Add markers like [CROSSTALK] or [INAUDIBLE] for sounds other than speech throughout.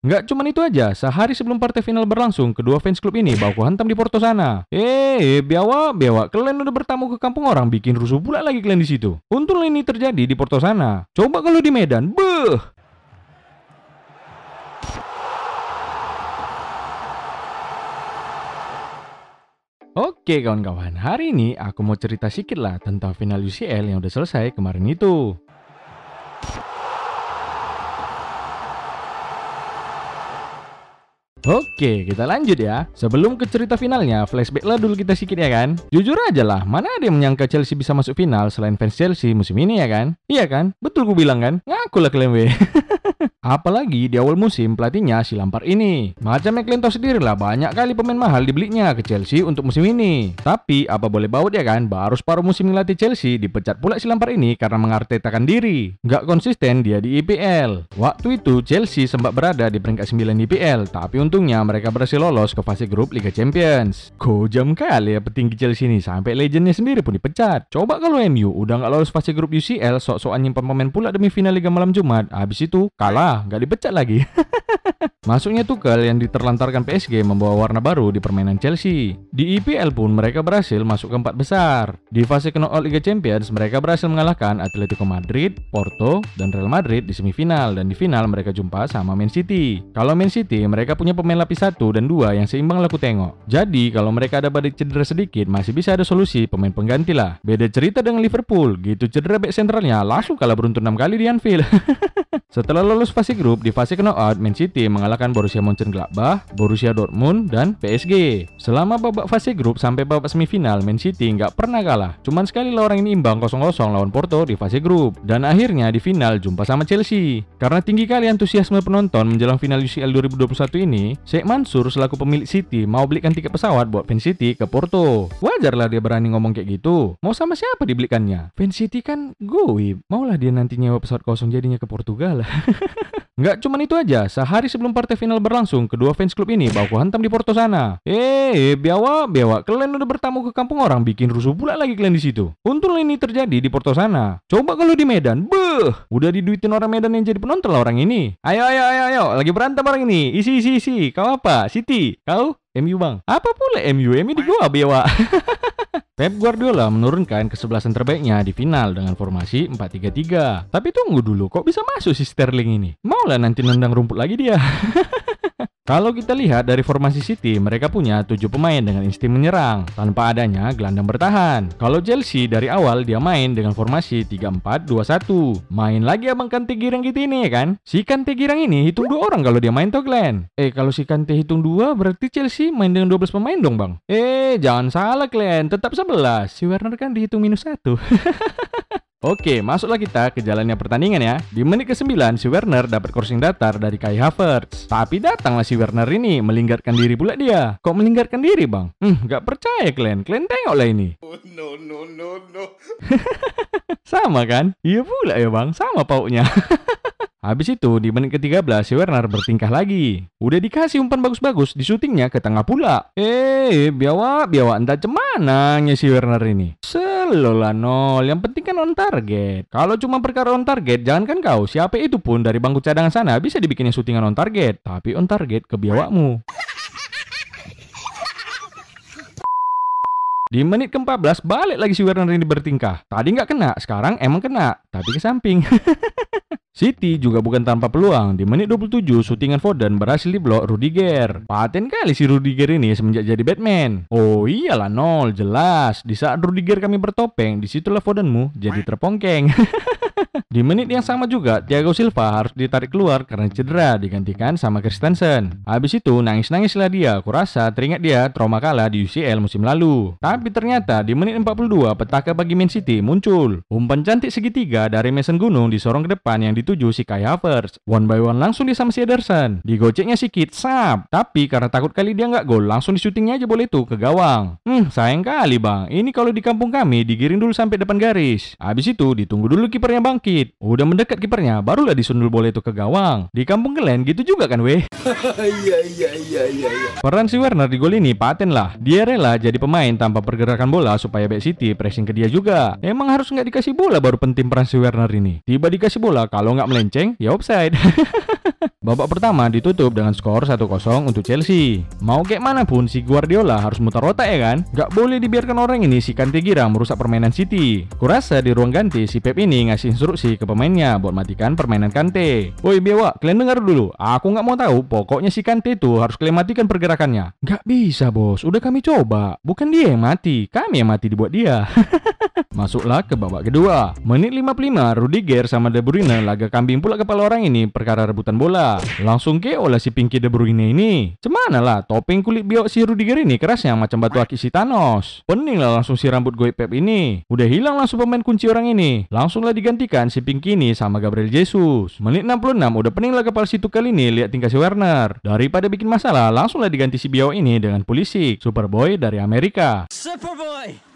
Nggak cuma itu aja, sehari sebelum partai final berlangsung, kedua fans klub ini baku hantam di Porto sana. Eh, biawa, biawa, kalian udah bertamu ke kampung orang, bikin rusuh pula lagi kalian di situ. Untung ini terjadi di Porto sana. Coba kalau di Medan, beuh! Oke kawan-kawan, hari ini aku mau cerita sedikit lah tentang final UCL yang udah selesai kemarin itu. Oke, kita lanjut ya. Sebelum ke cerita finalnya, flashback lah dulu kita sedikit ya kan. Jujur aja lah, mana ada yang menyangka Chelsea bisa masuk final selain fans Chelsea musim ini ya kan? Iya kan? Betul gue bilang kan? Ngaku lah kalian weh. [LAUGHS] Apalagi di awal musim pelatihnya si Lampard ini. Macam yang kalian tahu sendiri lah, banyak kali pemain mahal dibelinya ke Chelsea untuk musim ini. Tapi apa boleh baut ya kan, baru separuh musim ngelatih Chelsea dipecat pula si Lampard ini karena mengartetakan diri. Gak konsisten dia di IPL. Waktu itu Chelsea sempat berada di peringkat 9 IPL, tapi untungnya mereka berhasil lolos ke fase grup Liga Champions. Kojam kali ya petinggi Chelsea ini, sampai legendnya sendiri pun dipecat. Coba kalau MU udah nggak lolos fase grup UCL, sok-sokan nyimpan pemain pula demi final Liga Malam Jumat, habis itu kalah nggak dipecat lagi. [LAUGHS] Masuknya Tuchel yang diterlantarkan PSG membawa warna baru di permainan Chelsea. Di IPL pun mereka berhasil masuk ke empat besar. Di fase knockout Liga Champions mereka berhasil mengalahkan Atletico Madrid, Porto, dan Real Madrid di semifinal dan di final mereka jumpa sama Man City. Kalau Man City mereka punya pemain lapis satu dan dua yang seimbang laku tengok. Jadi kalau mereka ada badik cedera sedikit masih bisa ada solusi pemain pengganti lah. Beda cerita dengan Liverpool, gitu cedera back sentralnya langsung kalah beruntun 6 kali di Anfield. [LAUGHS] Setelah lolos fase grup, di fase knockout, Man City mengalahkan Borussia Mönchengladbach, Borussia Dortmund, dan PSG. Selama babak fase grup sampai babak semifinal, Man City nggak pernah kalah. Cuman sekali lah orang ini imbang 0-0 lawan Porto di fase grup. Dan akhirnya di final jumpa sama Chelsea. Karena tinggi kali antusiasme penonton menjelang final UCL 2021 ini, Sheikh Mansur selaku pemilik City mau belikan tiket pesawat buat Man City ke Porto. Wajarlah dia berani ngomong kayak gitu. Mau sama siapa dibelikannya? Man City kan goib. Maulah dia nanti nyewa pesawat kosong jadinya ke Portugal. [LAUGHS] Nggak cuma itu aja, sehari sebelum partai final berlangsung, kedua fans klub ini baku hantam di Porto sana. Eh, biawa, biawa, kalian udah bertamu ke kampung orang, bikin rusuh pula lagi kalian di situ. Untung ini terjadi di Porto sana. Coba kalau di Medan, beuh, udah diduitin orang Medan yang jadi penonton lah orang ini. Ayo, ayo, ayo, ayo, lagi berantem orang ini. Isi, isi, isi. Kau apa? City? Kau? MU bang? Apa pula MU? MU di gua, biawa. [LAUGHS] Pep Guardiola menurunkan kesebelasan terbaiknya di final dengan formasi 4-3-3. Tapi tunggu dulu, kok bisa masuk si Sterling ini? Maulah nanti nendang rumput lagi dia. [LAUGHS] Kalau kita lihat dari formasi City, mereka punya 7 pemain dengan insting menyerang tanpa adanya gelandang bertahan. Kalau Chelsea dari awal dia main dengan formasi 3-4-2-1. Main lagi abang Kante Girang gitu ini ya kan? Si Kante Girang ini hitung dua orang kalau dia main toh Glenn. Eh kalau si Kante hitung dua berarti Chelsea main dengan 12 pemain dong bang. Eh jangan salah Glenn, tetap 11. Si Werner kan dihitung minus 1. [LAUGHS] Oke, masuklah kita ke jalannya pertandingan ya. Di menit ke-9, si Werner dapat crossing datar dari Kai Havertz. Tapi datanglah si Werner ini, melinggarkan diri pula dia. Kok melinggarkan diri, Bang? Hmm, gak percaya kalian. Kalian tengoklah ini. [LAUGHS] Oh, no, no, no, no. Sama kan? Iya pula ya, Bang. Sama pauknya. [LAUGHS] Habis itu di menit ke-13 si Werner bertingkah lagi. Udah dikasih umpan bagus-bagus di syutingnya ke tengah pula. Eh, biawa, biawa entah cemana si Werner ini. Selolah nol, yang penting kan on target. Kalau cuma perkara on target, jangan kan kau, siapa itu pun dari bangku cadangan sana bisa dibikinnya syutingan on target. Tapi on target ke biawamu. Di menit ke-14 balik lagi si Werner ini bertingkah. Tadi nggak kena, sekarang emang kena, tapi ke samping. [LAUGHS] City juga bukan tanpa peluang. Di menit 27, syutingan Foden berhasil diblok Rudiger. Paten kali si Rudiger ini semenjak jadi Batman. Oh iyalah nol, jelas. Di saat Rudiger kami bertopeng, di situlah Fodenmu jadi terpongkeng. [LAUGHS] Di menit yang sama juga, Thiago Silva harus ditarik keluar karena cedera digantikan sama Christensen. Habis itu nangis-nangislah dia, kurasa teringat dia trauma kalah di UCL musim lalu. Tapi ternyata di menit 42 petaka bagi Man City muncul. Umpan cantik segitiga dari Mason Gunung disorong ke depan yang dituju si Kai Havertz. One by one langsung dia sama si Ederson. Digoceknya sikit, sap. Tapi karena takut kali dia nggak gol, langsung di syutingnya aja boleh tuh ke gawang. Hmm, sayang kali bang. Ini kalau di kampung kami digiring dulu sampai depan garis. Habis itu ditunggu dulu kipernya bangkit. Udah mendekat kipernya, barulah disundul bola itu ke gawang. Di kampung kalian gitu juga kan weh? Iya iya iya iya iya. Peran si Werner di gol ini paten lah. Dia rela jadi pemain tanpa pergerakan bola supaya back City pressing ke dia juga. Emang harus nggak dikasih bola baru penting peran si Werner ini. Tiba dikasih bola, kalau nggak melenceng, ya offside. [LAUGHS] Babak pertama ditutup dengan skor 1-0 untuk Chelsea. Mau kayak mana pun si Guardiola harus mutar otak ya kan? Gak boleh dibiarkan orang ini si Kante Gira merusak permainan City. Kurasa di ruang ganti si Pep ini ngasih instruksi ke pemainnya buat matikan permainan Kante. Woi Bewa, kalian dengar dulu. Aku nggak mau tahu, pokoknya si Kante itu harus kalian matikan pergerakannya. Gak bisa bos, udah kami coba. Bukan dia yang mati, kami yang mati dibuat dia. [LAUGHS] Masuklah ke babak kedua. Menit 55, Rudiger sama De Bruyne laga kambing pula kepala orang ini perkara rebutan bola. Langsung ke oleh si Pinky De Bruyne ini. Cemana lah, topeng kulit biok si Rudiger ini kerasnya macam batu akik si Thanos. Pening lah langsung si rambut goib Pep ini. Udah hilang langsung pemain kunci orang ini. Langsunglah digantikan si Pinky ini sama Gabriel Jesus. Menit 66, udah pening lah kepala si Tuchel ini lihat tingkah si Werner. Daripada bikin masalah, langsunglah diganti si biok ini dengan polisi Superboy dari Amerika. Superboy.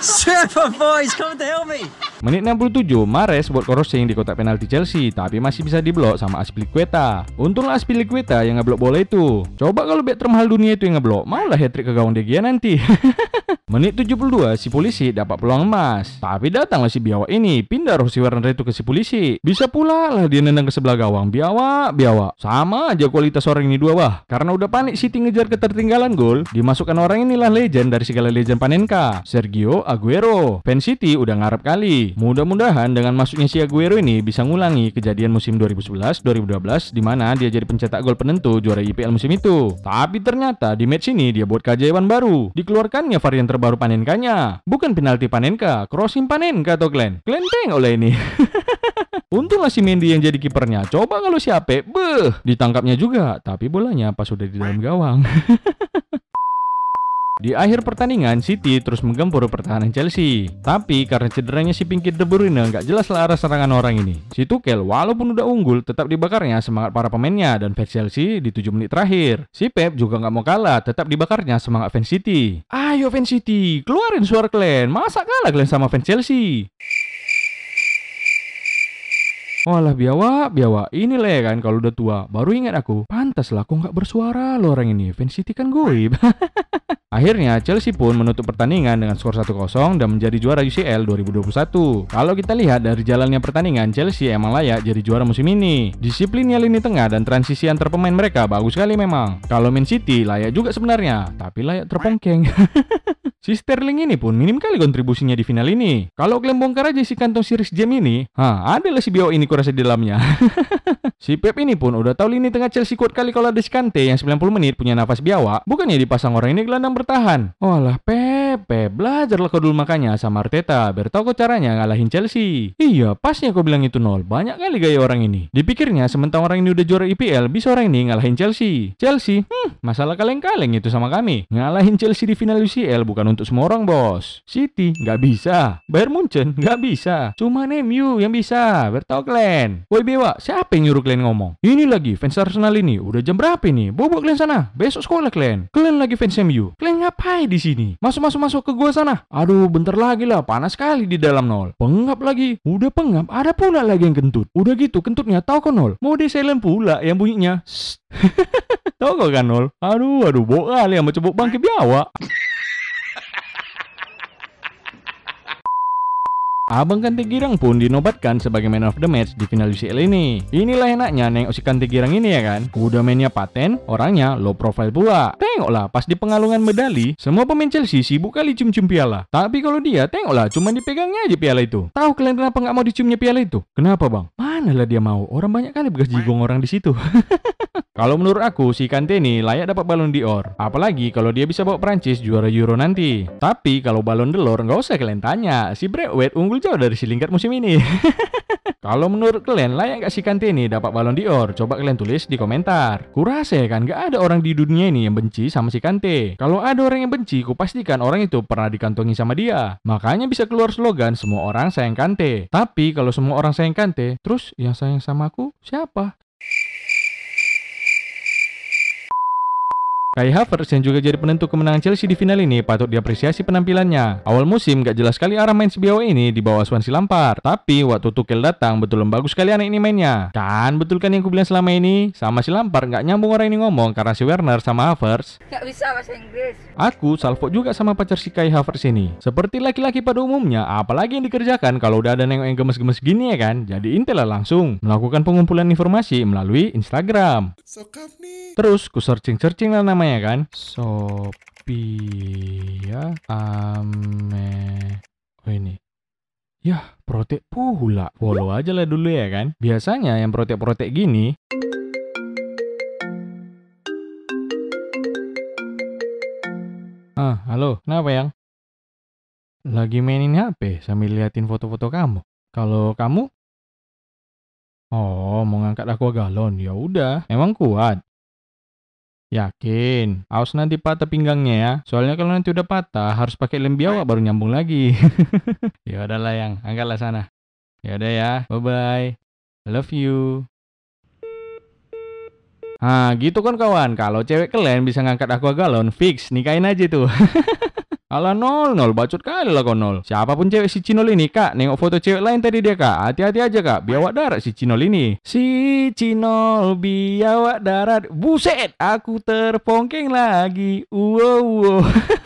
Superboy's come to help me. Menit 67, Mares buat crossing di kotak penalti Chelsea, tapi masih bisa diblok sama Aspilicueta. Untunglah Aspilicueta yang ngeblok bola itu. Coba kalau back termahal dunia itu yang ngeblok, maulah hat-trick ke gawang De nanti. [LAUGHS] Menit 72, si polisi dapat peluang emas. Tapi datanglah si biawak ini, pindah roh si Werner itu ke si polisi. Bisa pula lah dia nendang ke sebelah gawang. Biawak, biawak. Sama aja kualitas orang ini dua wah. Karena udah panik City ngejar ketertinggalan gol, dimasukkan orang inilah legend dari segala legend Panenka, Sergio Aguero. Fan City udah ngarep kali. Mudah-mudahan dengan masuknya si Aguero ini bisa ngulangi kejadian musim 2011-2012 di mana dia jadi pencetak gol penentu juara IPL musim itu. Tapi ternyata di match ini dia buat keajaiban baru. Dikeluarkannya varian terbaru Panenkanya. Bukan penalti Panenka, crossing Panenka atau Glenn. Glenn lah ini. [LAUGHS] Untunglah si Mendy yang jadi kipernya. Coba kalau si Ape, beh, ditangkapnya juga. Tapi bolanya pas sudah di dalam gawang. [LAUGHS] Di akhir pertandingan, City terus menggempur pertahanan Chelsea. Tapi karena cederanya si Pinky De Bruyne, nggak jelas lah arah serangan orang ini. Si Tuchel walaupun udah unggul, tetap dibakarnya semangat para pemainnya dan fans Chelsea di 7 menit terakhir. Si Pep juga nggak mau kalah, tetap dibakarnya semangat fans City. Ayo fans City, keluarin suara kalian. Masa kalah kalian sama fans Chelsea? Walah biawak, biawak. Inilah ya kan kalau udah tua. Baru ingat aku. Pantas lah kok nggak bersuara lo orang ini. Fans City kan goib. [LAUGHS] Akhirnya Chelsea pun menutup pertandingan dengan skor 1-0 dan menjadi juara UCL 2021. Kalau kita lihat dari jalannya pertandingan, Chelsea emang layak jadi juara musim ini. Disiplinnya lini tengah dan transisi antar pemain mereka bagus sekali memang. Kalau Man City layak juga sebenarnya, tapi layak terpongkeng. [LAUGHS] Si Sterling ini pun minim kali kontribusinya di final ini. Kalau kalian bongkar aja si kantong series jam ini, ha, adalah si Bio ini kurasa di dalamnya. [LAUGHS] si Pep ini pun udah tahu lini tengah Chelsea kuat kali kalau ada si Kante yang 90 menit punya nafas biawak, bukannya dipasang orang ini gelandang bertahan. Walah Pep, Pep, belajarlah kau dulu makanya sama Arteta, biar tahu kau caranya ngalahin Chelsea. Iya, pasnya kau bilang itu nol. Banyak kali gaya orang ini. Dipikirnya sementara orang ini udah juara IPL, bisa orang ini ngalahin Chelsea. Chelsea, hmm, masalah kaleng-kaleng itu sama kami. Ngalahin Chelsea di final UCL bukan untuk semua orang bos. City nggak bisa. Bayern Munchen nggak bisa. Cuma MU yang bisa. Bertahu kalian. Woi Bewa, siapa yang nyuruh kalian ngomong? Ini lagi fans Arsenal ini. Udah jam berapa ini? Bobok kalian sana. Besok sekolah kalian. Kalian lagi fans MU. Kalian ngapain di sini? Masuk masuk masuk ke gua sana. Aduh, bentar lagi lah. Panas sekali di dalam nol. Pengap lagi. Udah pengap. Ada pula lagi yang kentut. Udah gitu kentutnya tahu kok nol. Mau di silent pula yang bunyinya. [LAUGHS] tahu kan nol? Aduh, aduh, bok kali sama cebok bangke biawak. Abang Kante Girang pun dinobatkan sebagai man of the match di final UCL ini. Inilah enaknya nengok si Kante Girang ini ya kan. Udah mainnya paten, orangnya low profile pula. Tengoklah pas di pengalungan medali, semua pemain Chelsea sibuk kali cium-cium piala. Tapi kalau dia, tengoklah cuma dipegangnya aja piala itu. Tahu kalian kenapa nggak mau diciumnya piala itu? Kenapa bang? Manalah dia mau? Orang banyak kali bekas jigong orang di situ. [LAUGHS] Kalau menurut aku, si Kante ini layak dapat balon d'Or. Apalagi kalau dia bisa bawa Prancis juara Euro nanti. Tapi kalau balon d'Or nggak usah kalian tanya. Si Braithwaite unggul jauh dari si Lingard musim ini. [LAUGHS] Kalau menurut kalian layak nggak si Kante ini dapat balon d'Or? Coba kalian tulis di komentar. Kurasa ya kan nggak ada orang di dunia ini yang benci sama si Kante. Kalau ada orang yang benci, kupastikan orang itu pernah dikantongi sama dia. Makanya bisa keluar slogan semua orang sayang Kante. Tapi kalau semua orang sayang Kante, terus yang sayang sama aku siapa? Kai Havertz yang juga jadi penentu kemenangan Chelsea di final ini patut diapresiasi penampilannya. Awal musim gak jelas sekali arah main si Biawa ini di bawah Swansea Lampard. Tapi waktu Tuchel datang betul bagus sekali anak ini mainnya. Kan betul kan yang ku bilang selama ini? Sama si Lampard gak nyambung orang ini ngomong karena si Werner sama Havertz. Gak bisa bahasa Inggris. Aku salvo juga sama pacar si Kai Havertz ini. Seperti laki-laki pada umumnya, apalagi yang dikerjakan kalau udah ada nengok yang gemes-gemes gini ya kan? Jadi intel lah langsung melakukan pengumpulan informasi melalui Instagram. Sokap nih. Terus ku searching-searching lah namanya kan. Sophia Ame. Oh ini. Yah, protek pula. Follow aja lah dulu ya kan. Biasanya yang protek-protek gini Ah, halo, kenapa yang? Lagi mainin HP sambil liatin foto-foto kamu. Kalau kamu? Oh, mau ngangkat aqua galon. Ya udah, emang kuat. Yakin, awas nanti patah pinggangnya ya. Soalnya kalau nanti udah patah, harus pakai lem biawak baru nyambung lagi. [LAUGHS] ya udahlah yang, angkatlah sana. Ya udah ya, bye bye. Love you. Ah, gitu kan kawan. Kalau cewek kalian bisa ngangkat aqua galon, fix nikahin aja tuh. [LAUGHS] Alah nol nol bacot kali lah kau nol. Siapa pun cewek si Cinol ini kak, nengok foto cewek lain tadi dia kak. Hati-hati aja kak, biawak darat si Cinol ini. Si Cinol biawak darat, buset, aku terpongkeng lagi. Wow, wow. [LAUGHS]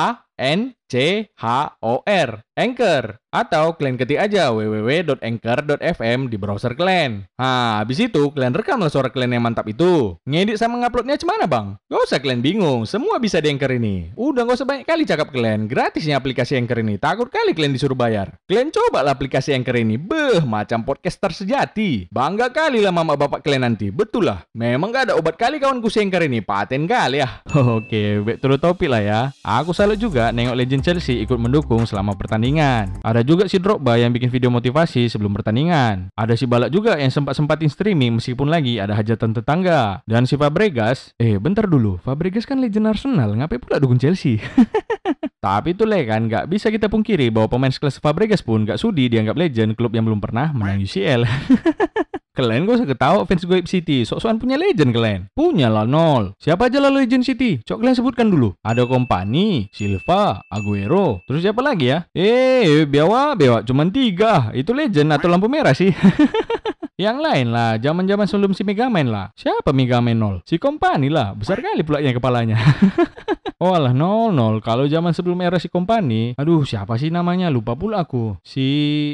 Ja, N C H O R Anchor atau kalian ketik aja www.anchor.fm di browser kalian. Nah, habis itu kalian rekamlah suara kalian yang mantap itu. Ngedit sama nguploadnya cemana bang? Gak usah kalian bingung, semua bisa di Anchor ini. Udah gak usah banyak kali cakap kalian, gratisnya aplikasi Anchor ini. Takut kali kalian disuruh bayar. Kalian coba aplikasi Anchor ini, beh, macam podcaster sejati. Bangga kali lah mama bapak kalian nanti, betul lah. Memang gak ada obat kali kawanku si Anchor ini, paten kali ya. [LAUGHS] Oke, back to the lah ya. Aku salut juga nengok legend Chelsea ikut mendukung selama pertandingan. Ada juga si Drogba yang bikin video motivasi sebelum pertandingan. Ada si Balak juga yang sempat-sempatin streaming meskipun lagi ada hajatan tetangga. Dan si Fabregas, eh bentar dulu, Fabregas kan legend Arsenal, ngapain pula dukung Chelsea? [LAUGHS] Tapi itu le kan, nggak bisa kita pungkiri bahwa pemain sekelas Fabregas pun nggak sudi dianggap legend klub yang belum pernah menang UCL. [LAUGHS] Kalian gak usah ketawa fans Goib City. Sok-sokan punya legend kalian. Punya lah nol. Siapa aja lah legend City? Cok kalian sebutkan dulu. Ada Kompani, Silva, Aguero. Terus siapa lagi ya? Eh, Biawa, Biawa. Cuman tiga. Itu legend atau lampu merah sih? [LAUGHS] Yang lain lah, zaman-zaman sebelum si Megaman lah. Siapa Megaman nol? Si Kompani lah, besar kali pula yang kepalanya. [LAUGHS] oh alah nol nol. Kalau zaman sebelum era si Kompani, aduh siapa sih namanya? Lupa pula aku. Si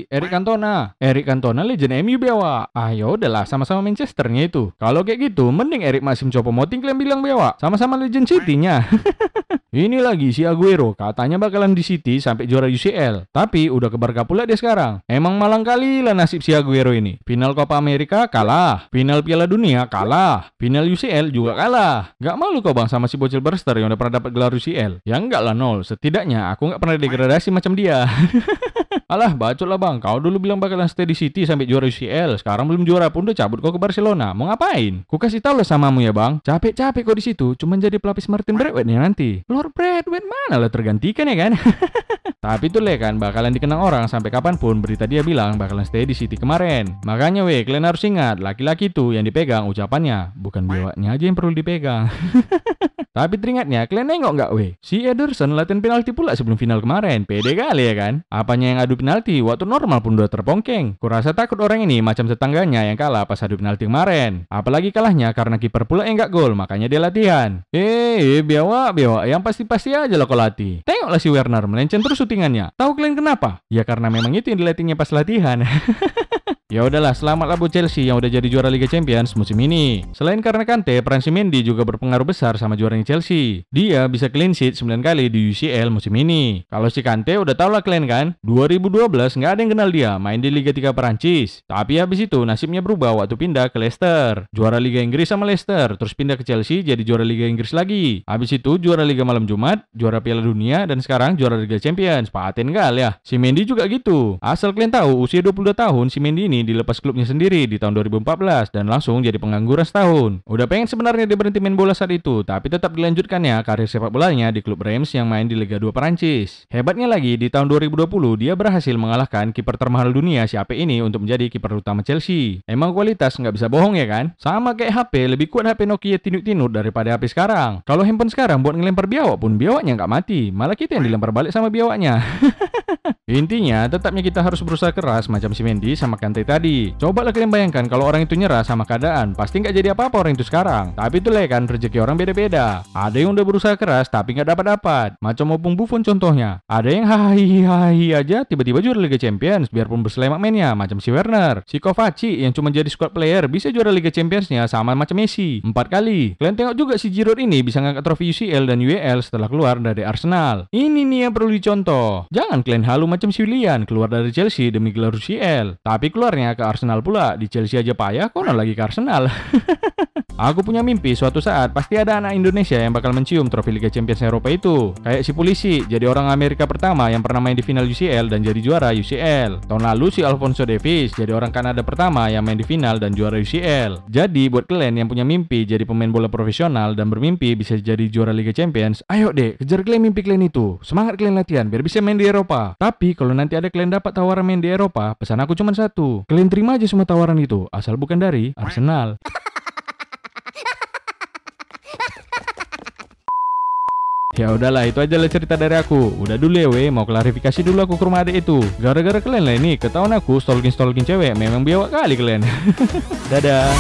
Eric Cantona. Eric Cantona legend MU bewa. Ah ya udahlah, sama-sama Manchesternya itu. Kalau kayak gitu, mending Eric Maxim Choupo-Moting kalian bilang bewa. Sama-sama legend City-nya. [LAUGHS] Ini lagi si Aguero, katanya bakalan di City sampai juara UCL. Tapi udah ke Barca pula dia sekarang. Emang malang kali lah nasib si Aguero ini. Final Copa America kalah, final Piala Dunia kalah, final UCL juga kalah. Gak malu kau bang sama si bocil Berster yang udah pernah dapat gelar UCL? Ya enggak lah nol, setidaknya aku nggak pernah degradasi macam dia. [LAUGHS] Alah, bacot lah bang. Kau dulu bilang bakalan stay di City sampai juara UCL. Sekarang belum juara pun udah cabut kau ke Barcelona. Mau ngapain? Ku kasih tahu lah samamu ya bang. Capek-capek kau di situ, cuman jadi pelapis Martin Braithwaite nih nanti. Lord Braithwaite mana lah tergantikan ya kan? [LAUGHS] Tapi itu le kan bakalan dikenang orang sampai kapan pun berita dia bilang bakalan stay di City kemarin. Makanya weh, kalian harus ingat, laki-laki itu yang dipegang ucapannya, bukan biawaknya aja yang perlu dipegang. [LAUGHS] Tapi teringatnya, kalian nengok nggak weh? Si Ederson latihan penalti pula sebelum final kemarin. Pede kali ya kan? Apanya yang adu penalti? Waktu normal pun udah terpongkeng. Kurasa takut orang ini macam tetangganya yang kalah pas adu penalti kemarin. Apalagi kalahnya karena kiper pula yang nggak gol, makanya dia latihan. Eh, biawa, biawa. Yang pasti-pasti aja lo kalau latih. Tengoklah si Werner melenceng terus syutingannya. Tahu kalian kenapa? Ya karena memang itu yang dilatihnya pas latihan. [LAUGHS] Ya udahlah, selamatlah buat Chelsea yang udah jadi juara Liga Champions musim ini. Selain karena Kante, peran si Mendy juga berpengaruh besar sama juaranya Chelsea. Dia bisa clean sheet 9 kali di UCL musim ini. Kalau si Kante udah tau lah kalian kan, 2012 nggak ada yang kenal dia main di Liga 3 Perancis. Tapi habis itu nasibnya berubah waktu pindah ke Leicester. Juara Liga Inggris sama Leicester, terus pindah ke Chelsea jadi juara Liga Inggris lagi. Habis itu juara Liga Malam Jumat, juara Piala Dunia, dan sekarang juara Liga Champions. Paten gal ya. Si Mendy juga gitu. Asal kalian tahu, usia 22 tahun si Mendy ini ini dilepas klubnya sendiri di tahun 2014 dan langsung jadi pengangguran setahun. Udah pengen sebenarnya dia berhenti main bola saat itu, tapi tetap dilanjutkan ya karir sepak bolanya di klub Reims yang main di Liga 2 Perancis. Hebatnya lagi, di tahun 2020 dia berhasil mengalahkan kiper termahal dunia si AP ini untuk menjadi kiper utama Chelsea. Emang kualitas nggak bisa bohong ya kan? Sama kayak HP, lebih kuat HP Nokia tinut-tinut daripada HP sekarang. Kalau handphone sekarang buat ngelempar biawak pun biawaknya nggak mati, malah kita yang dilempar balik sama biawaknya. [LAUGHS] Intinya, tetapnya kita harus berusaha keras macam si Mendy sama Kante tadi. Coba lah kalian bayangkan kalau orang itu nyerah sama keadaan, pasti nggak jadi apa-apa orang itu sekarang. Tapi itu lah kan rezeki orang beda-beda. Ada yang udah berusaha keras tapi nggak dapat-dapat. Macam Opung Buffon contohnya. Ada yang hahihi aja tiba-tiba juara Liga Champions biarpun berselemak mainnya macam si Werner. Si Kovacic yang cuma jadi squad player bisa juara Liga Championsnya sama macam Messi. Empat kali. Kalian tengok juga si Giroud ini bisa ngangkat trofi UCL dan UEL setelah keluar dari Arsenal. Ini nih yang perlu dicontoh. Jangan kalian halu macam Willian keluar dari Chelsea demi gelar UCL. Tapi keluarnya ke Arsenal pula. Di Chelsea aja payah, kono lagi ke Arsenal. [LAUGHS] Aku punya mimpi suatu saat pasti ada anak Indonesia yang bakal mencium trofi Liga Champions Eropa itu. Kayak si polisi, jadi orang Amerika pertama yang pernah main di final UCL dan jadi juara UCL. Tahun lalu si Alfonso Davis jadi orang Kanada pertama yang main di final dan juara UCL. Jadi buat kalian yang punya mimpi jadi pemain bola profesional dan bermimpi bisa jadi juara Liga Champions, ayo deh kejar kalian mimpi kalian itu. Semangat kalian latihan biar bisa main di Eropa. Tapi kalau nanti ada kalian dapat tawaran main di Eropa, pesan aku cuma satu. Kalian terima aja semua tawaran itu, asal bukan dari Arsenal. Ya udahlah itu aja lah cerita dari aku. Udah dulu ya we Mau klarifikasi dulu aku ke rumah adik itu. Gara-gara kalian lah ini. Ketahuan aku stalking-stalking cewek Memang biawak kali kalian. [LAUGHS] Dadah